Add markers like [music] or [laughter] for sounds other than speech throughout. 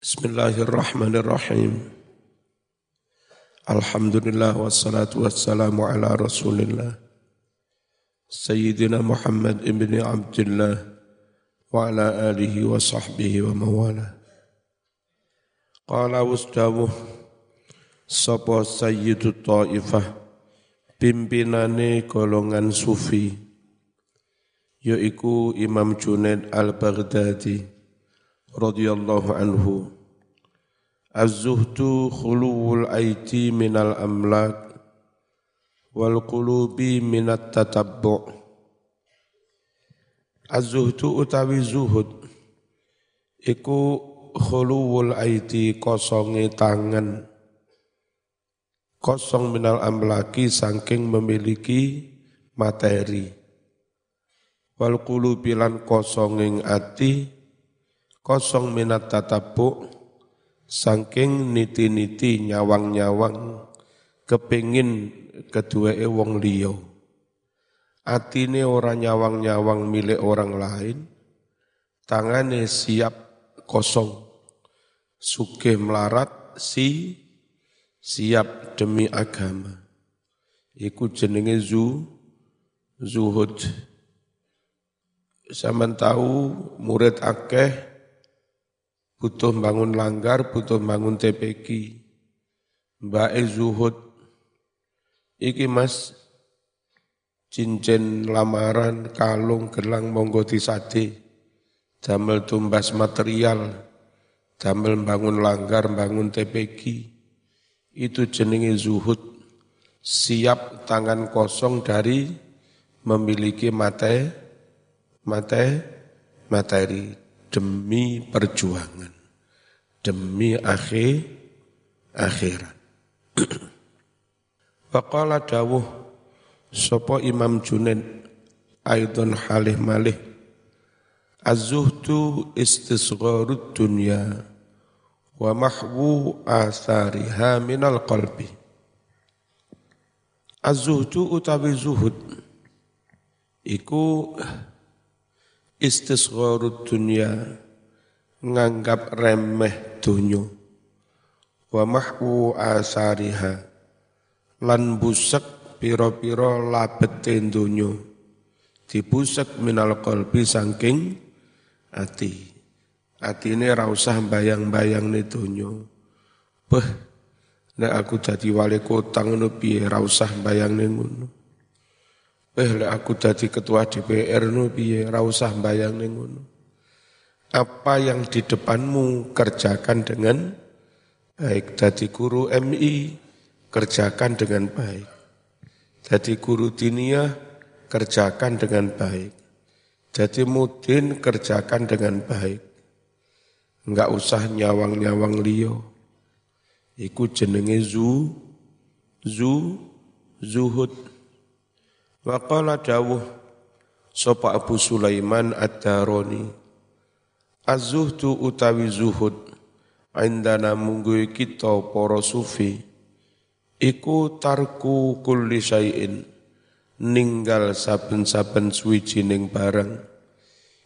Bismillahirrahmanirrahim. Alhamdulillah wassalatu wassalamu ala Rasulillah. Sayyidina Muhammad ibn Abdullah wa ala alihi wa sahbihi wa mawala. Qala wasdawuh sapa sayyidu ta'ifah pimpinane golongan sufi yaiku Imam Junaid al-Baghdadi radhiyallahu anhu. Az-zuhdu khuluwul aiti minal amlak wal qulubi minat tatabbu' Az-zuhdu utawi zuhud iku khuluwul aiti kosonge tangan. Kosong minal amlaki saking memiliki materi. Wal qulubi lan kosonging ati kosong minat tatapu saking niti-niti nyawang-nyawang kepingin kedua wong liyo atine orang nyawang-nyawang milik orang lain tangane siap kosong. Suke melarat si siap demi agama. Iku jenenge zu zuhud. Zaman tahu murid akeh butuh bangun langgar, butuh bangun TPQ. Mbak e Zuhud, iki mas, cincin lamaran, kalung, gelang, monggo disade, damel tumbas material, damel bangun langgar, bangun TPQ. Itu jenenge Zuhud, siap tangan kosong dari memiliki mate, mate, materi demi perjuangan, demi akhir akhirat. [clears throat] Faqala dawuh sapa Imam Junaid aidon halih malih Az-zuhdu istisgharud dunya wa mahwu athariha minal qalbi. Az-zuhdu utawi zuhud iku istisgharud dunya nganggap remeh dunyo wa mahwu asariha lan busek piro-piro labete dunyo dibusek minal qalbi saking ati. Atine ra usah bayang-bayang ne dunyo beh nek aku dadi wali kota ngono piye ra usah bayang ngono Eh lek aku jadi ketua DPR nu piye ra usah bayang ngono. Apa yang di depanmu kerjakan dengan baik. Jadi guru MI kerjakan dengan baik. Jadi guru dinia kerjakan dengan baik. Jadi mudin kerjakan dengan baik. Enggak usah nyawang-nyawang liyo. Iku jenenge zu, zu, zuhud. Wa qala dawuh sapa Abu Sulaiman Ad-Daroni Az-zuhdu utawi zuhud indana munggu kita para sufi iku tarku kulli syai'in ninggal saben-saben suwijining barang.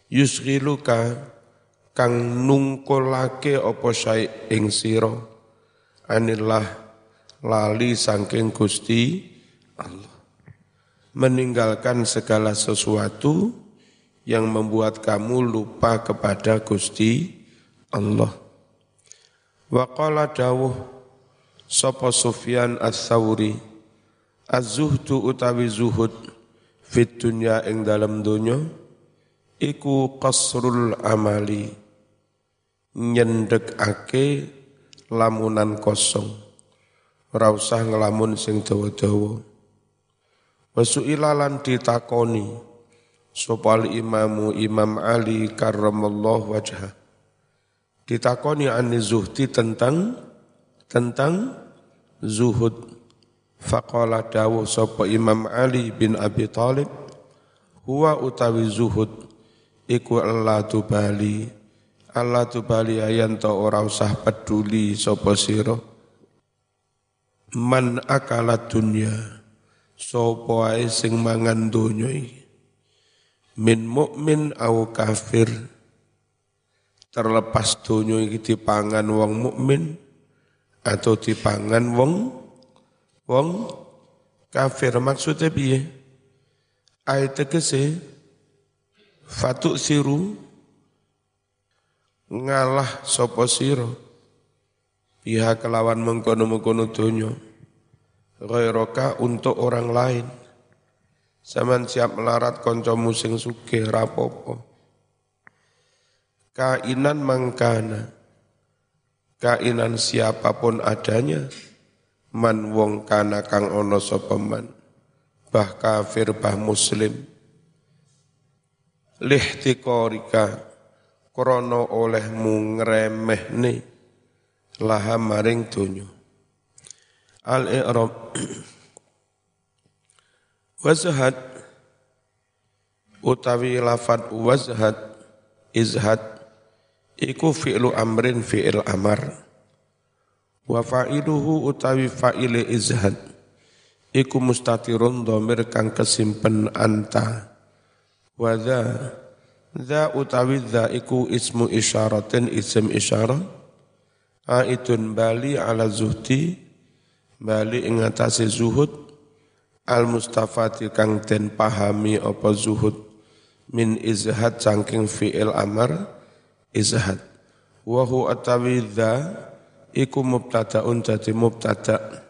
Yusghiluka kang nungkolake apa syai' ing sira anillah lali saking Gusti Allah meninggalkan segala sesuatu yang membuat kamu lupa kepada Gusti Allah. Wa qala dawuh sapa Sufyan Ats-Tsauri az-zuhdu utawi zuhud fit dunya ing dalam dunya iku qasrul amali nyendekake lamunan kosong ora usah ngelamun sing dawa-dawa Wasu'ilalan ditakoni sopal imamu Imam Ali karramallahu wajah. Ditakoni ani zuhdi tentang tentang zuhud. Faqala dawu sopa Imam Ali bin Abi Talib huwa utawi zuhud iku Allah tubali Allah tubali ayan ta ora usah peduli sapa sira man akala dunya sapa ae sing mangan donya iki? Min mukmin au kafir. Terlepas donya iki dipangan wong mukmin atau dipangan wong wong kafir. Maksudnya piye? Ayat tegese fatuk siru ngalah sapa sira? Pihak kelawan mengkono-mengkono donya ghairaka untuk orang lain Zaman siap melarat koncomu sing sugih rapopo. Kainan mangkana. Kainan siapa pun adanya. Man wong kana kang ono sopeman. Bah kafir bah muslim. Lihtikorika. Krono olehmu ngremehne. Laha maring dunyo. Al-i'rab. Wazhad utawi lafad wazhad izhad iku fi'lu amrin fi'il amar. Wa fa'iluhu utawi fa'ile izhad iku mustatirun domir kang kesimpen anta. Wa dha utawi dha iku ismu isyaratin isim isyarah. Aitun bali ala zuhdi bali ingatasi zuhud al mustafati kang den pahami apa zuhud min izhad saking fi'il amar izhad. Wa hu atawi dha iku mubtadaun dadi mubtada.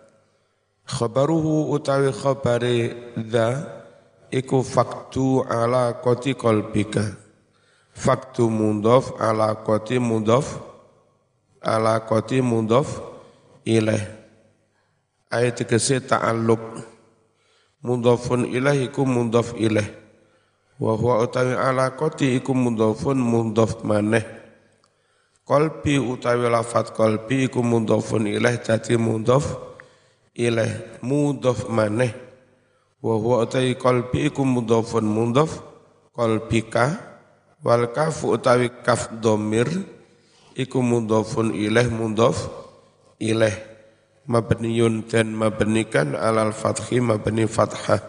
Khabaruhu utawi khabari dha iku faktu ala koti kolbika faktu mudhof ala koti mudhof ala koti mudhof ilaih ayat kese ta'alluq. Mudhafun ilaih iku mudhaf ilaih. Wa huwa utawi alaqati iku mudhafun mudhaf maneh. Qalbi utawi lafat qalbi iku mudhafun ilaih dadi mudhaf ilaih. Mudhaf maneh. Wa huwa utawi qalbi iku mudhafun mudhaf qalbika. Wal kaf utawi kaf domir iku mudhafun ilaih mudhaf ilaih mabniyun dan mabnikan alal fathi mabni fathah.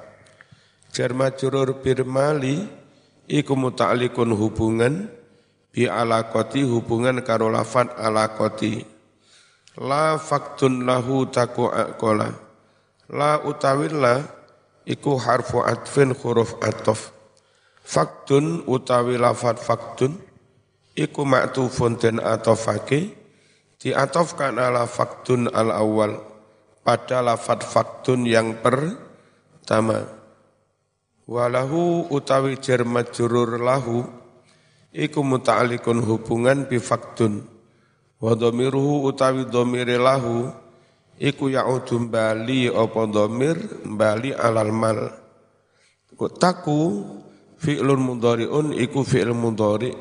Jar majrur bir mali iku muta'alliqun hubungan bi alaqati hubungan karo lafat alaqati la faktun lahu taku aqala la utawilla iku harfu atfin huruf atof. Faktun utawi lafat faktun iku maktufun den atofake diatofkan ala faktun al awal. Pada lafat faktun yang pertama. Walahu utawi jar majrur lahu iku muta'alliqun hubungan bi faktun wa utawi dhamire lahu iku ya'udu bali apa dhamir bali alal mal. Taku fi'lun mudhari'un iku fi'il mudhari'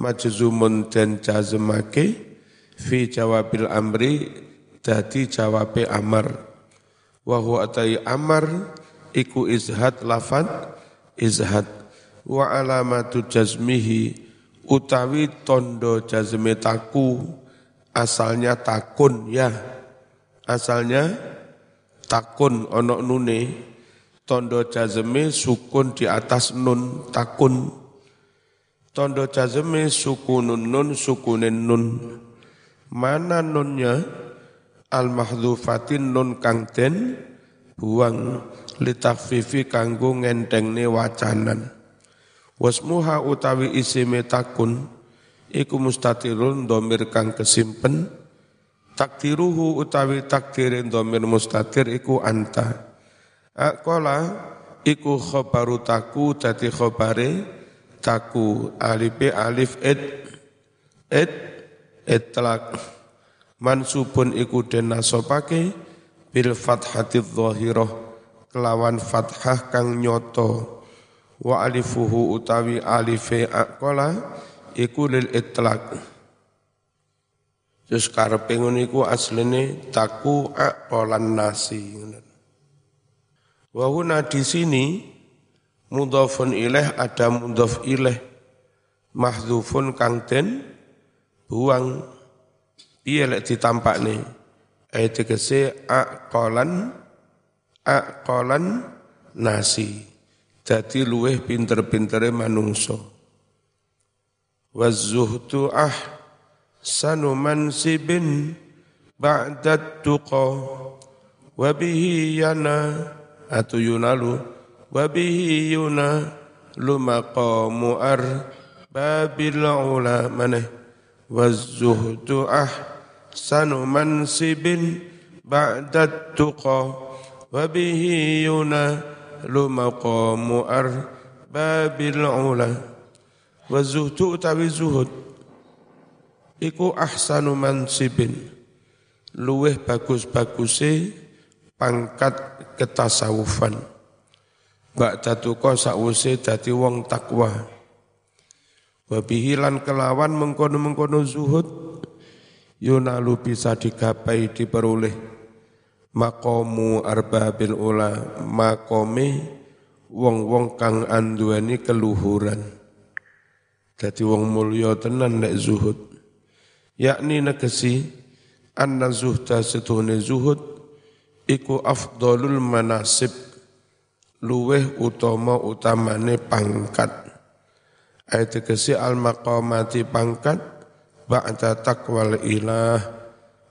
majzumun dan jazmake fi jawabil amri dadi jawabe amar. Wa huwa atai amar iku izhad lafad izhad. Wa alamatu jazmihi utawi tondo jazme taku asalnya takun ya. Asalnya takun onok nune. Tondo jazme sukun di atas nun takun. Tondo jazme sukunun nun sukunin nun Mana nunnya? Al mahdhufatin nun kang den buang litakfifi kanggo ngentengne wacanan. Wasmuha utawi isime takun iku mustatirun domir kang kesimpen takdiruhu utawi takdirin domir mustatir iku anta. Akola iku khobaru taku dadi khobare taku alife alif ed ed itlak mansubun iku den nasopake bil fathati dhahirah kelawan fathah kang nyoto wa alifuhu utawi alife aqala iku lil itlak Terus karepe ngono iku asline taku aqalan nasi. Wa huna di sini mudhafun ilaih ada mudhaf ilaih mahdzufun kang den buang. Piye lek ditampakne eh, ae kolan aqalan kolan nasi. Jadi luweh pinter-pintere manungso, wazuhtu ah sanu mansibin badat tuqo, wa bihi yana atu yunalu wa bihi yuna lumaqamu ar babil ula maneh. والزهد أحسن منسب بعد التقى وبه ينال مقام أرباب العلا Wa zuhdu utawi zuhud iku ahsanu mansibin luweh bagus-baguse pangkat ketasawufan. Ba'da tuqa sakwuse dadi wong takwa. Wa bihilan kelawan mengkono-mengkono zuhud yunalu bisa digapai diperoleh makomu arbabil ula makome wong-wong kang anduani keluhuran. Jadi wong mulya tenan nek zuhud. Yakni negesi anna zuhda setuhne zuhud iku afdalul manasib luweh utama utamane pangkat. Ayat tegesi al maqamati pangkat ba'da taqwal ilah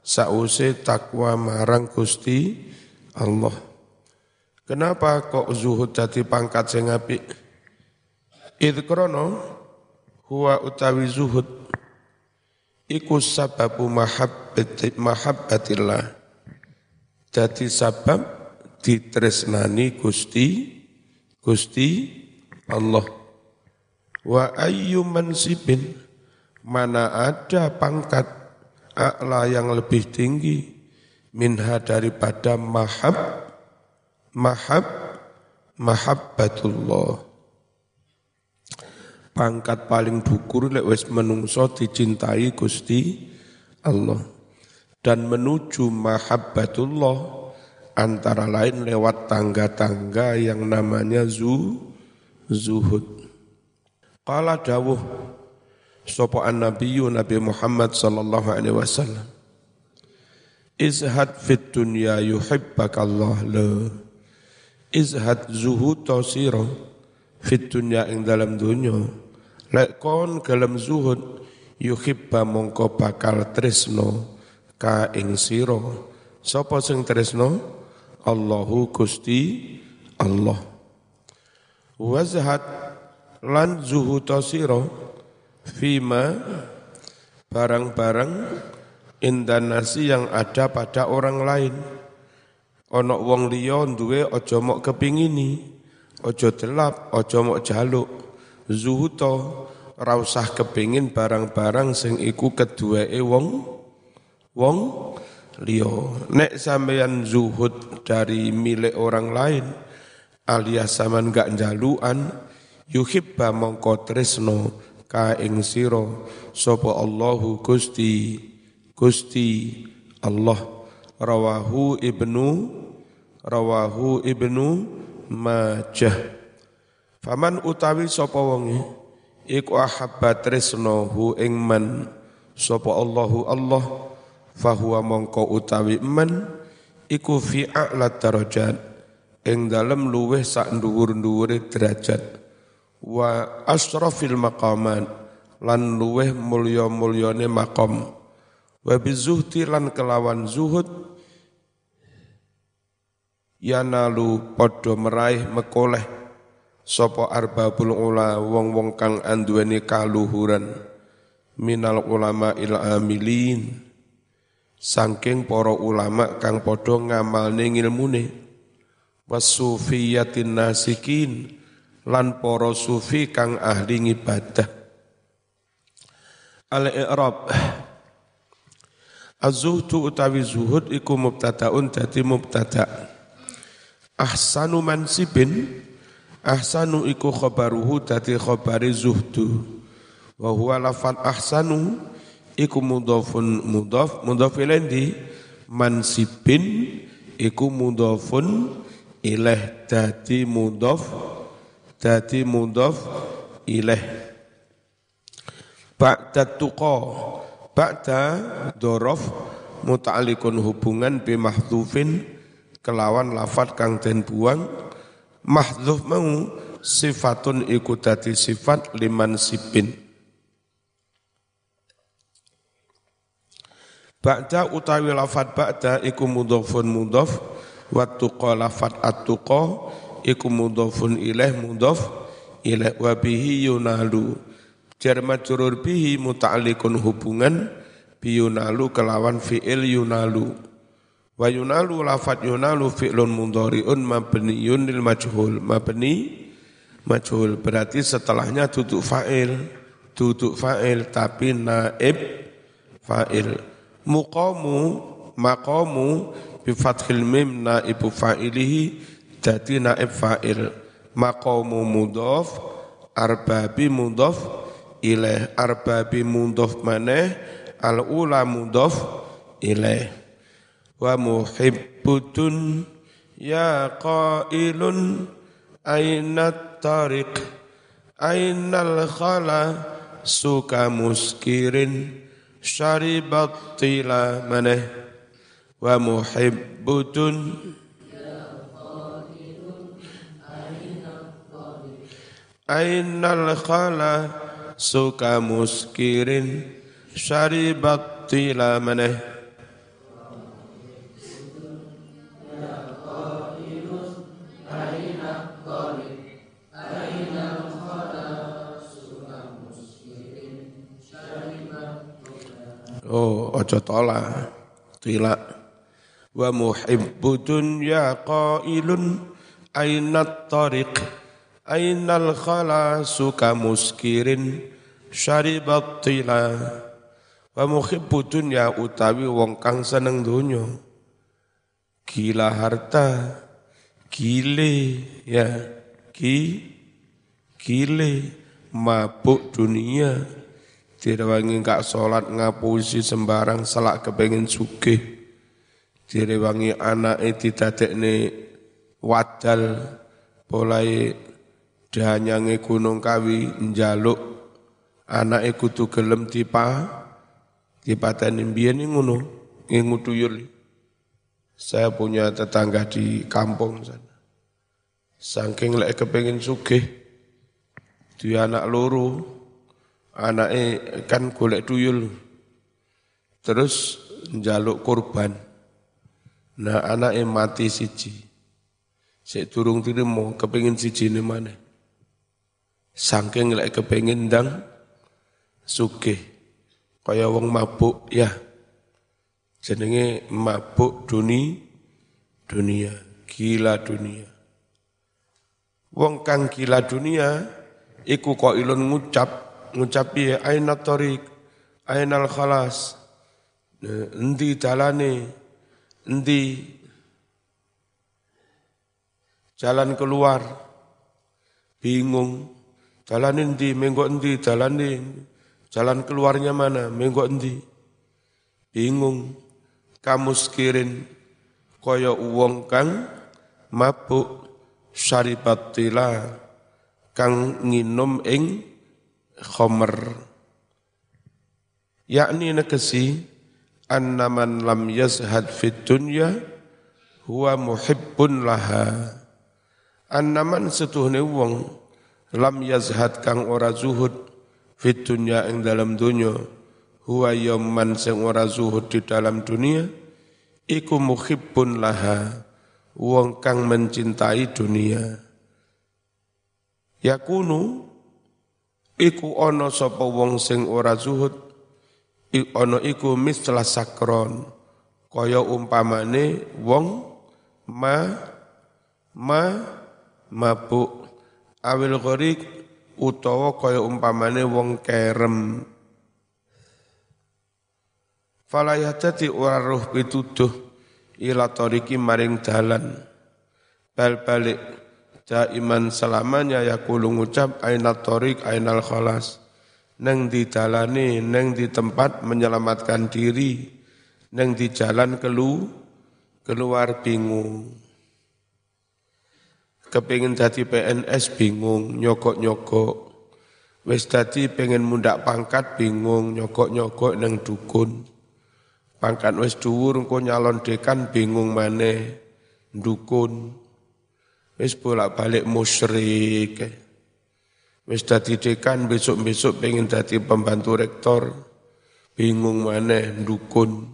sause takwa marang Gusti Allah. Kenapa kok zuhud jadi pangkat sing apik? Idh huwa utawi zuhud iku sababu mahabbati mahabbatillah dadi sabab ditresnani Gusti Gusti Allah wa ayyu mansibin mana ada pangkat a'la yang lebih tinggi minha daripada mahab mahab mahabbatullah pangkat paling dhukur lek wis menungso dicintai Gusti Allah dan menuju mahabbatullah antara lain lewat tangga-tangga yang namanya zu zuhud. Qala dawuh sapa an-nabiyyu Nabi Muhammad sallallahu alaihi wasallam Izhad fit dunya yuhibbakallah la Izhad zuhud tasira fit dunya ing dalam dunya Lek kon gelem zuhud yuhibba mongko bakal tresno ka ing sira. Sapa sing tresno? Allahu Gusti Allah. Wazhat lan zuhuta sira fima barang-barang indanasi yang ada pada orang lain. Ono wong liya duwe aja mok kepingini, aja delap, aja mok jaluk zuhuto rausah kepingin barang-barang sing iku keduae wong wong liya nek sampeyan zuhud dari milik orang lain alias saman gak jaluan yuhibba mongko tresno ka ing sira. Sapa Allahu Gusti? Gusti Allah. Rawahu ibnu rawahu ibnu majah. Faman utawi sapa wonge? Iku ahabba tresno hu ing man sapa Allahu Allah fahuwa mongko utawi man iku fi a'la darajat. Ing dalem luweh sak dhuwur-dhuwure derajat wa asrafil maqamat lan luweh mulya-mulyane maqam. Wa bizuhti lan kelawan zuhud yanalu padha meraih mekoleh sapa arbabul ula wong-wong kang anduweni kaluhuran. Minal ulama il amilin saking para ulama kang padha ngamalne ngilmune. Wasufiyatin nasikin lan para sufi kang ahli ibadah al i'rab Az-zuhdu utawi zuhud iku mubtadaun dadi mubtada. Ahsanu mansibin. Ahsanu iku khabaruhu dadi khabari zuhdu. Wa huwa lafal ahsanu iku mudhafun mudhaf. Mudhaf ilaih mansibin iku mudhafun ilaih dadi mudhaf dadi mudof ilaih ba'da tuqa. Ba'da dorof muta'alikun hubungan bi mahdhufin kelawan lafat kang den buang. Mahdhuf mau sifatun iku dadi sifat liman sipin Ba'da utawi lafat ba'da iku mudhafun mudhaf. Wa tuqa lafat at iku mudhafun ilaih mudhaf ilaih. Wa bihi yunalu. Jar majrur bihi muta'alliqun hubungan bi yunalu kelawan fi'il yunalu. Wa yunalu lafat yunalu fi'lun mudhari'un mabniyun lil majhul. Mabni majhul. Berarti setelahnya duduk fa'il. Duduk fa'il tapi naib fa'il. Muqamu maqamu bi fathil mim naibu fa'ilihi dadi naib fa'il maqamu mudhaf arbabi mudhaf ilaih arbabi mudhaf maneh al ula mudhaf ilaih wa muhibbutun ya qailun aina tariq ainal khala suka muskirin syaribat tila maneh wa muhibbutun Ainal khala suka muskirin syaribat tila maneh Oh, ojo tola. Tila. Wa muhibbudun ya qailun ainat tariq ainal khala suka muskirin syaribat tila. Wa muhibbudun ya utawi wong kang seneng donya. Gila harta, gile ya, ki gile mabuk dunia direwangi gak sholat ngapusi sembarang selak kepengen sugih direwangi anake didadekne wadal mulai danyange gunung kawi njaluk. Anake kudu gelem dipa dipateni mbiyen ngono? Ngingu tuyul saya punya tetangga di kampung sana. Saking lek kepengen sugih dia anak loro. Anaknya kan golek tuyul terus njaluk korban nah anaknya mati siji. Sik durung mau kepengin siji ini mana saking lek kepengin ndang sugih. Kaya wong mabuk ya. Jenenge mabuk duni dunia. Gila dunia. Wong kang gila dunia iku kok ilun ngucap ngucap piye? Aina tariq ainal khalas. Endi dalane endi? Jalan keluar. Bingung jalan endi? Menggo endi jalan jalan keluarnya mana? Menggo endi? Bingung. Kamu sekirin kaya uwong kang mabuk syaribatila kang nginum ing khomer yakni negesi anna man lam yazhad fid dunya huwa muhibbun laha. Anna setuhne wong lam yazhad kang ora zuhud fid dunya ing dalam dunya. Huwa yawman sing ora zuhud di dalam dunia iku muhibbun laha wong kang mencintai dunia. Yakunu iku ana sapa wong sing ora zuhud? Ana iku misla sakron kaya umpamane wong ma ma mabuk awil gharik utawa kaya umpamane wong kerem. Fala yahtati ora roh pituduh ila tariki maring dalan. Bal balik iman selamanya ya kulu ngucap ainat torik ainal kholas neng di jalani neng di tempat menyelamatkan diri. Neng di jalan kelu keluar bingung kepingin jadi PNS bingung nyokok-nyokok wis dadi pengen mundak pangkat bingung nyokok-nyokok neng dukun pangkat wis dhuwur engko nyalon dekan bingung maneh dukun Wis bolak-balik musyrik. Wis dadi dekan besok-besok pengen dadi pembantu rektor. Bingung mana dukun.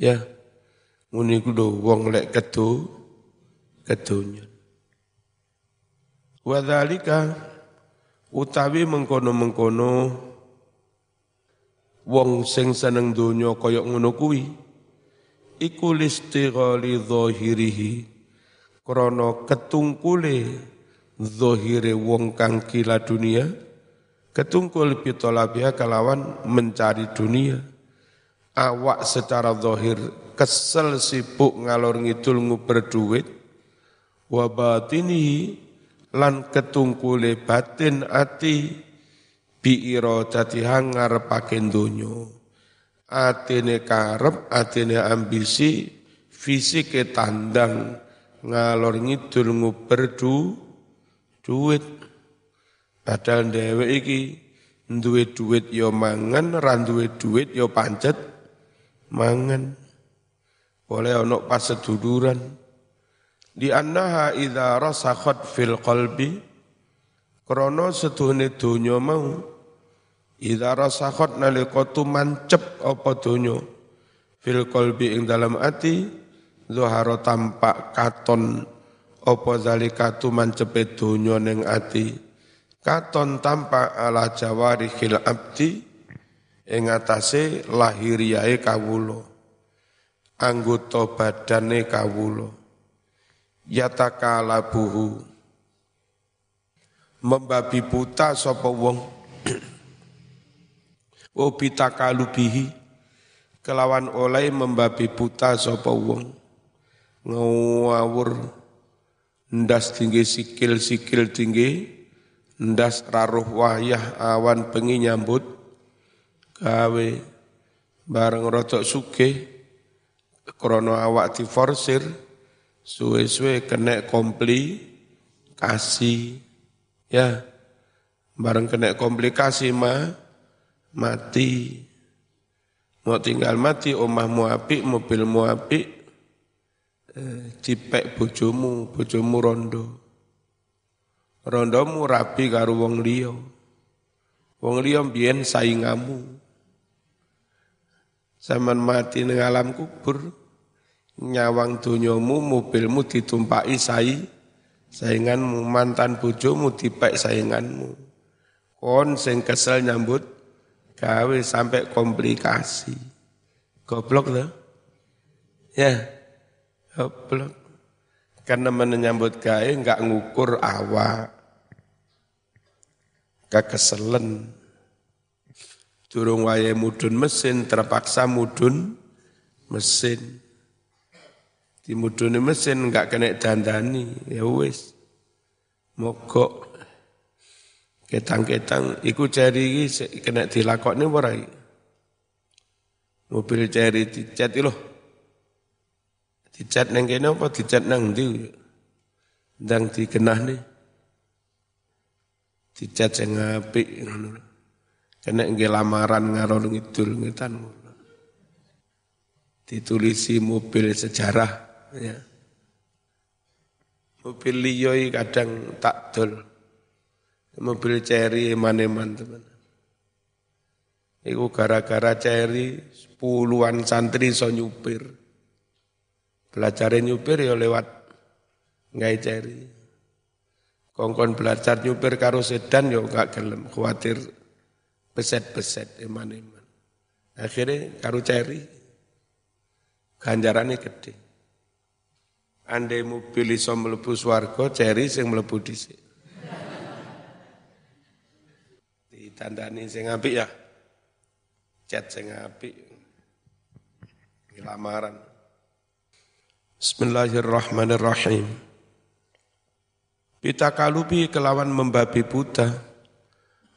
Ya. Muni ku wong lek kedu kedunya. Wadhalika utawi mengkono-mengkono wong sing seneng donya kaya ngono kuwi iku listighali dhahirihi krana ketungkule zahire wong kang kila dunia ketungkul pitolabia kalawan mencari dunia. Awak secara zahir kesel sibuk ngalor ngidul nguber duit wa batinihi lan ketungkule batin ati bi iradati hangar paken donya. Atine karep atine ambisi fisike tandang ngalor ngidul nguber du, duit. Padahal dhewek iki duwe duit yo ya mangan ra duwe duit yo ya pancet mangan. Boleh ono pas seduluran di annaha idza rasakhat fil qalbi krana setuhne donya mau idza rasakhat nalika mancep apa donya fil qalbi ing dalam ati zuhara tampak katon apa zalika mancepe donya ning ati. Katon tampak ala jawarihil abdi ing atase lahiriae kawula anggota badane kawula yatakalabuhu membabi buta sapa wong. [clears throat] Oh bitakalubihi kelawan oleh membabi buta sapa wong. Ngawur. Ndas tinggi sikil-sikil tinggi ndas raruh wayah awan pengi nyambut. Gawe. Bareng rotok suke krono awak diforsir suwe-suwe kena komplikasi ya. Bareng kena komplikasi mah mati. Mau tinggal mati omahmu apik mobilmu apik eh, cipek bojomu bojomu rondo. Rondomu rapi karo wong liya. Wong liya biyen saingamu. Zaman mati ning alam kubur nyawang dunyomu mobilmu ditumpai sai sainganmu mantan bojomu dipek sainganmu. Kon sing kesel nyambut gawe sampai komplikasi. Goblok loh ya goblok. Karena menyambut gawe nggak ngukur awak. Kekeselen durung wayahe mudun mesin terpaksa mudun mesin di mudune mesin enggak kena dandani, ya wis. Mogok ketang-ketang iku cari kena dilakokne ora Mobil cari dicat lho. Dicat nang kene apa dicat nang ndi? Ndang dikenah nih. Dicat sing apik ngono. Kena nggih lamaran ngaron ngidul ngetan. Ditulisi mobil sejarah Ya. Mobil liyoi kadang tak dol. Mobil ceri eman-eman teman. Iku gara-gara ceri puluhan santri so nyupir. Belajar nyupir ya lewat ngai ceri. Kongkon belajar nyupir karo sedan ya gak gelem, khawatir beset-beset eman-eman. Akhirnya karo ceri ganjarannya gede. Andai mobil iso mlebu swarga, ceri sing mlebu dhisik. Ditandani sing apik ya. Cat sing apik. Lamaran. Bismillahirrahmanirrahim. kalubi kelawan membabi buta.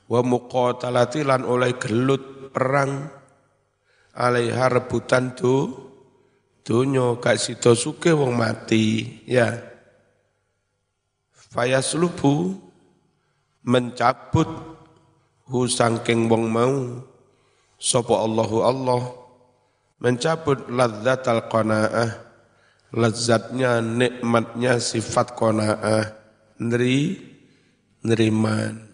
Wa muqatalati lan oleh gelut perang alaiha rebutan tu Dunyo gak sida suke wong mati, ya. Fayaslubu mencabut hu sangking wong mau. Sapa Allahu Allah mencabut ladzatal qanaah. Lezatnya nikmatnya sifat qanaah. Neri neriman.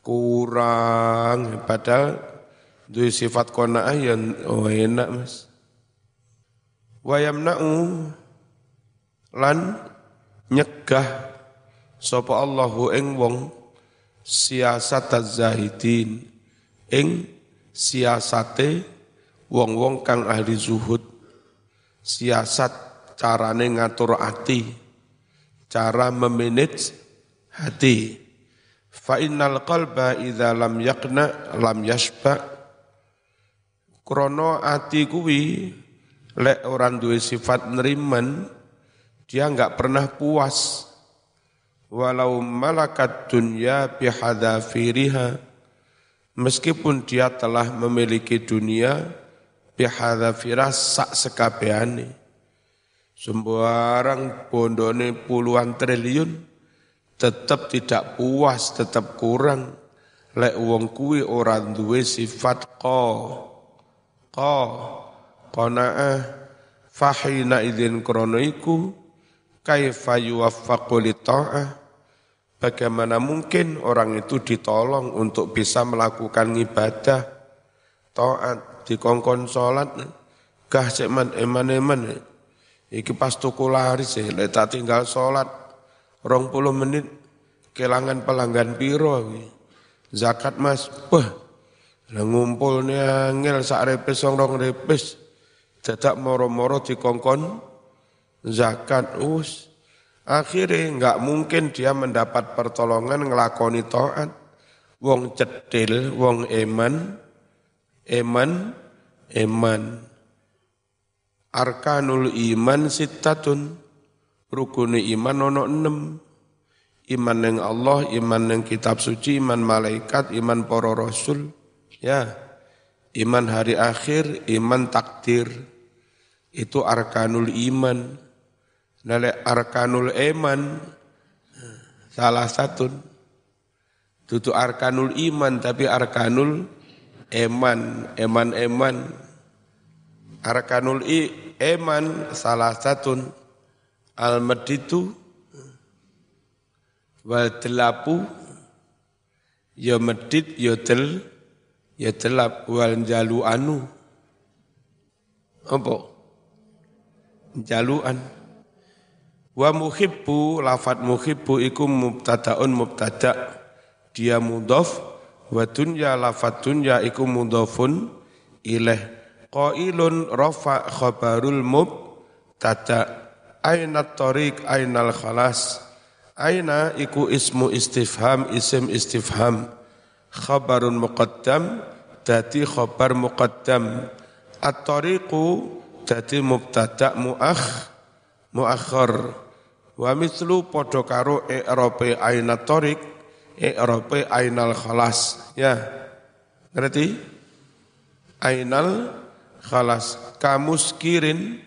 Kurang. Padahal duwe sifat qanaah yang oh enak Mas wa yamna'u lan nyegah sapa Allahu ing wong siasat zahidin ing siasate wong-wong kang ahli zuhud. Siasat carane ngatur ati cara memanage hati. Fa innal qalba idza lam yaqna lam yashba. Krono ati kuwi lek orang duwe sifat neriman dia enggak pernah puas. Walau malakat dunya bihadzafiriha meskipun dia telah memiliki dunia bihadzafirah sak sekabehane sembarang bondone puluhan triliun tetap tidak puas tetap kurang. Lek wong kuwi ora duwe sifat qa qa qanaah fahina idzin krono iku kaifa yuwaffaqu li Bagaimana mungkin orang itu ditolong untuk bisa melakukan ibadah, taat, dikongkon sholat, gah ceman eman eman, iki pas tuku laris leta tinggal rong puluh menit, kelangan pelanggan piro, zakat mas, wah, ngumpulnya ngel sak repes rong repes, dadak moro-moro dikongkon zakat us. Akhirnya nggak mungkin dia mendapat pertolongan ngelakoni taat wong cedil wong eman eman eman. Arkanul iman sitatun rukuni iman ono enam iman yang Allah iman yang kitab suci iman malaikat iman para rasul. Ya. Iman hari akhir iman takdir itu arkanul iman. Nale arkanul iman salah satu. Itu arkanul iman tapi arkanul eman, eman-eman. Arkanul i, eman salah satu. Al-meditu wal delapu ya medit ya del ya delap wal jalu anu. Apa? Jaluan. Wa muhibbu lafat muhibbu iku mubtadaun mubtada. Dia mudhaf wa dunya lafat dunya iku mudhafun ilaih qailun rafa khabarul mubtada. Aina tariq ainal khalas aina iku ismu istifham isim istifham. Khabarun muqaddam dadi khabar muqaddam. At-tariqu jadi mubtada muakh muakhir wa mislu padha karo i'rabe aina tariq i'rabe ainal khalas. Ya ngerti? Ainal khalas. Kamuskirin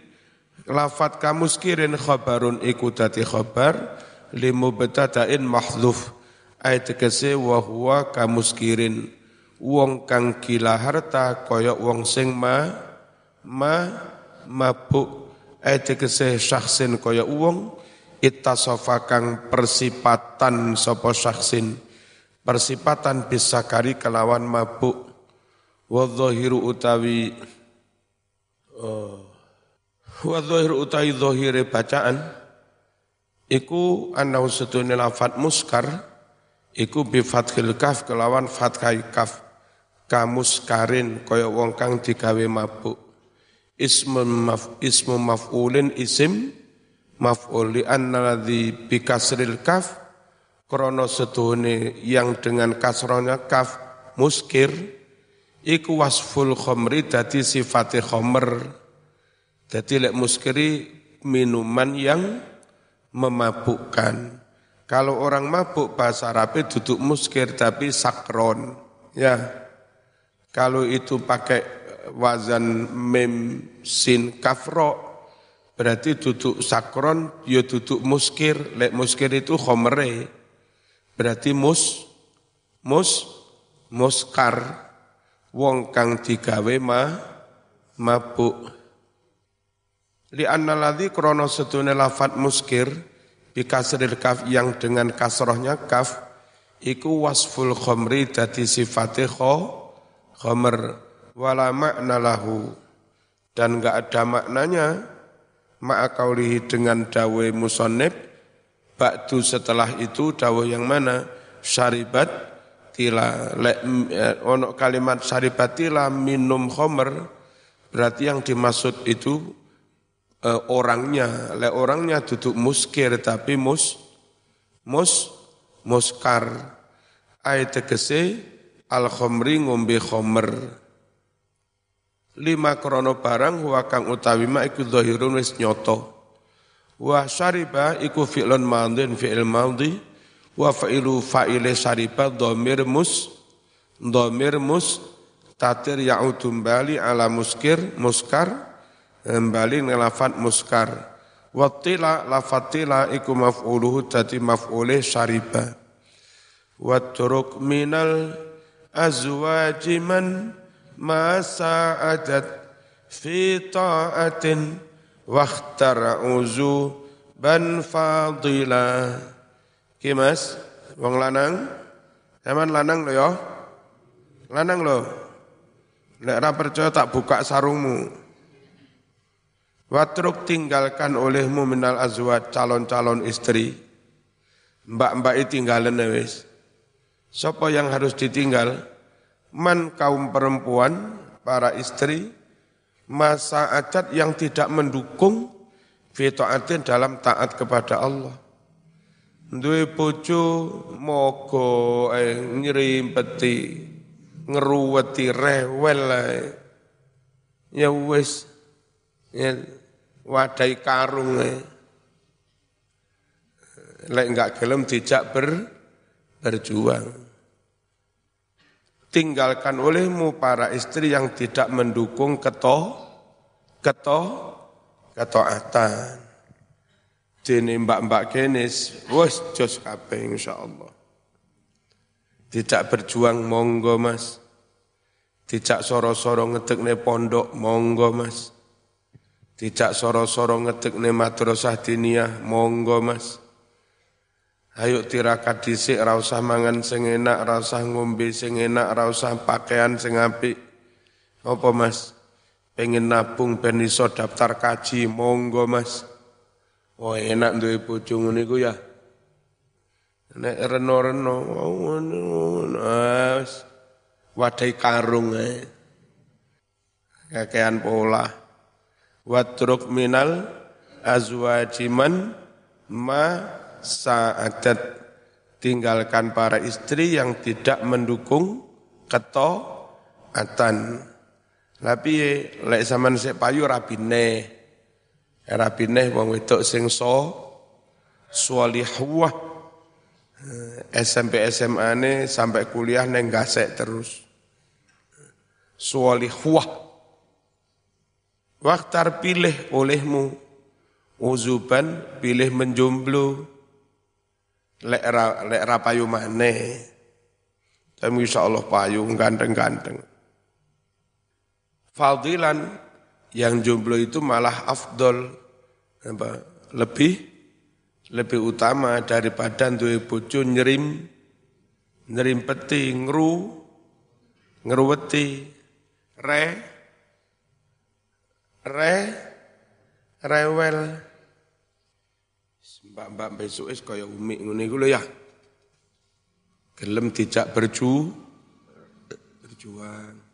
lafat kamuskirin khabarun iku dadi khabar limubtada'in mahdzuf ayat tegese wa huwa kamuskirin. Wong kang gila harta kaya wong sing ma ma mabuk etikese syaksin kaya uwong ittasofa kang persipatan sapa syaksin persipatan bisa kari kelawan mabuk. Wa utawi uh, wa utawi dhahire bacaan iku anau setune lafat muskar iku bi fathil kaf kelawan fathai kaf kamuskarin kaya wong kang digawe mabuk ismu maf ismu maf'ulin isim maf'ul li anna ladzi bi kasril kaf krana setune yang dengan kasrohnya kaf muskir iku wasful khamri dadi sifate khamr dadi lek muskiri minuman yang memabukkan. Kalau orang mabuk bahasa Arab duduk muskir tapi sakron ya. Kalau itu pakai wazan mem sin kafro berarti duduk sakron ya duduk muskir. Lek muskir itu khomere berarti mus mus muskar. Wong kang digawe ma mabuk. Li anna ladzi krana setune lafat muskir bi kasril kaf yang dengan kasrohnya kaf iku wasful khamri dadi sifate kho khamr wala makna lahu. Dan enggak ada maknanya. Ma'akaulihi dengan dawe musonib ba'du setelah itu dawe yang mana? Syaribat tila. Le, eh, kalimat syaribat tila minum khomer. Berarti yang dimaksud itu eh, orangnya. Le orangnya duduk muskir tapi mus mus muskar. Ayat tegese al khomri ngombe khomer lima krono barang wa kang utawi ma iku zahirun wis nyoto wa syariba iku fi'lun madhin fi'il madhi. Wa fa'ilu fa'ile syariba dhamir mus dhamir mus tatir ya'udum bali ala muskir muskar kembali ngelafat muskar. Wa tila lafat tila iku maf'uluhu dadi maf'ulih syariba. Wa turuk minal azwajiman ma sa'adat fi ta'atin wakhtar uzu ban fadila ki mas wong lanang zaman lanang lo ya lanang lo nek ra percaya tak buka sarungmu Watruk tinggalkan olehmu minal azwat calon-calon istri. Mbak-mbak itu tinggalan wis. Sopo yang harus ditinggal? Man kaum perempuan, para istri, masa acat yang tidak mendukung fitaatin dalam taat kepada Allah. Duwe bojo mogo eh, nyerimpeti, ngeruweti rewel eh. Ya wis ya wadai karung eh. Lek enggak gelem dijak ber, berjuang tinggalkan olehmu para istri yang tidak mendukung keto, keto, ketaatan. Jadi mbak-mbak kenis, wes jos kabeh Allah. Tidak berjuang monggo mas. Tidak soro-soro ngetekne pondok monggo mas. Tidak soro-soro ngetekne madrasah diniyah monggo mas. Ayo tirakat dhisik ora usah mangan sing enak, ora usah ngombe sing enak, usah pakaian sing apik. Apa Mas? Pengen nabung ben iso daftar kaji, monggo Mas. Oh enak duwe bojo ngene iku ya. Nek reno-reno wis wadai karung ae. Kakean pola. Watruk minal azwajiman ma sa'adat tinggalkan para istri yang tidak mendukung ketaatan. Tapi lek zaman sik payu rabine. Rabine wong wedok sing so. SMP SMA ne sampai kuliah neng gasek terus. Salihah. Waktar pilih olehmu. Uzuban pilih menjomblo lek ra lek ra payu maneh. Tapi insya Allah payu ganteng-ganteng. Fadilan yang jomblo itu malah afdol apa, lebih lebih utama daripada duwe bojo nyerim peti ngru ngeruweti re re rewel Mbak-mbak besok es kaya umi ngene iku ya. Gelem dijak berju berjuang.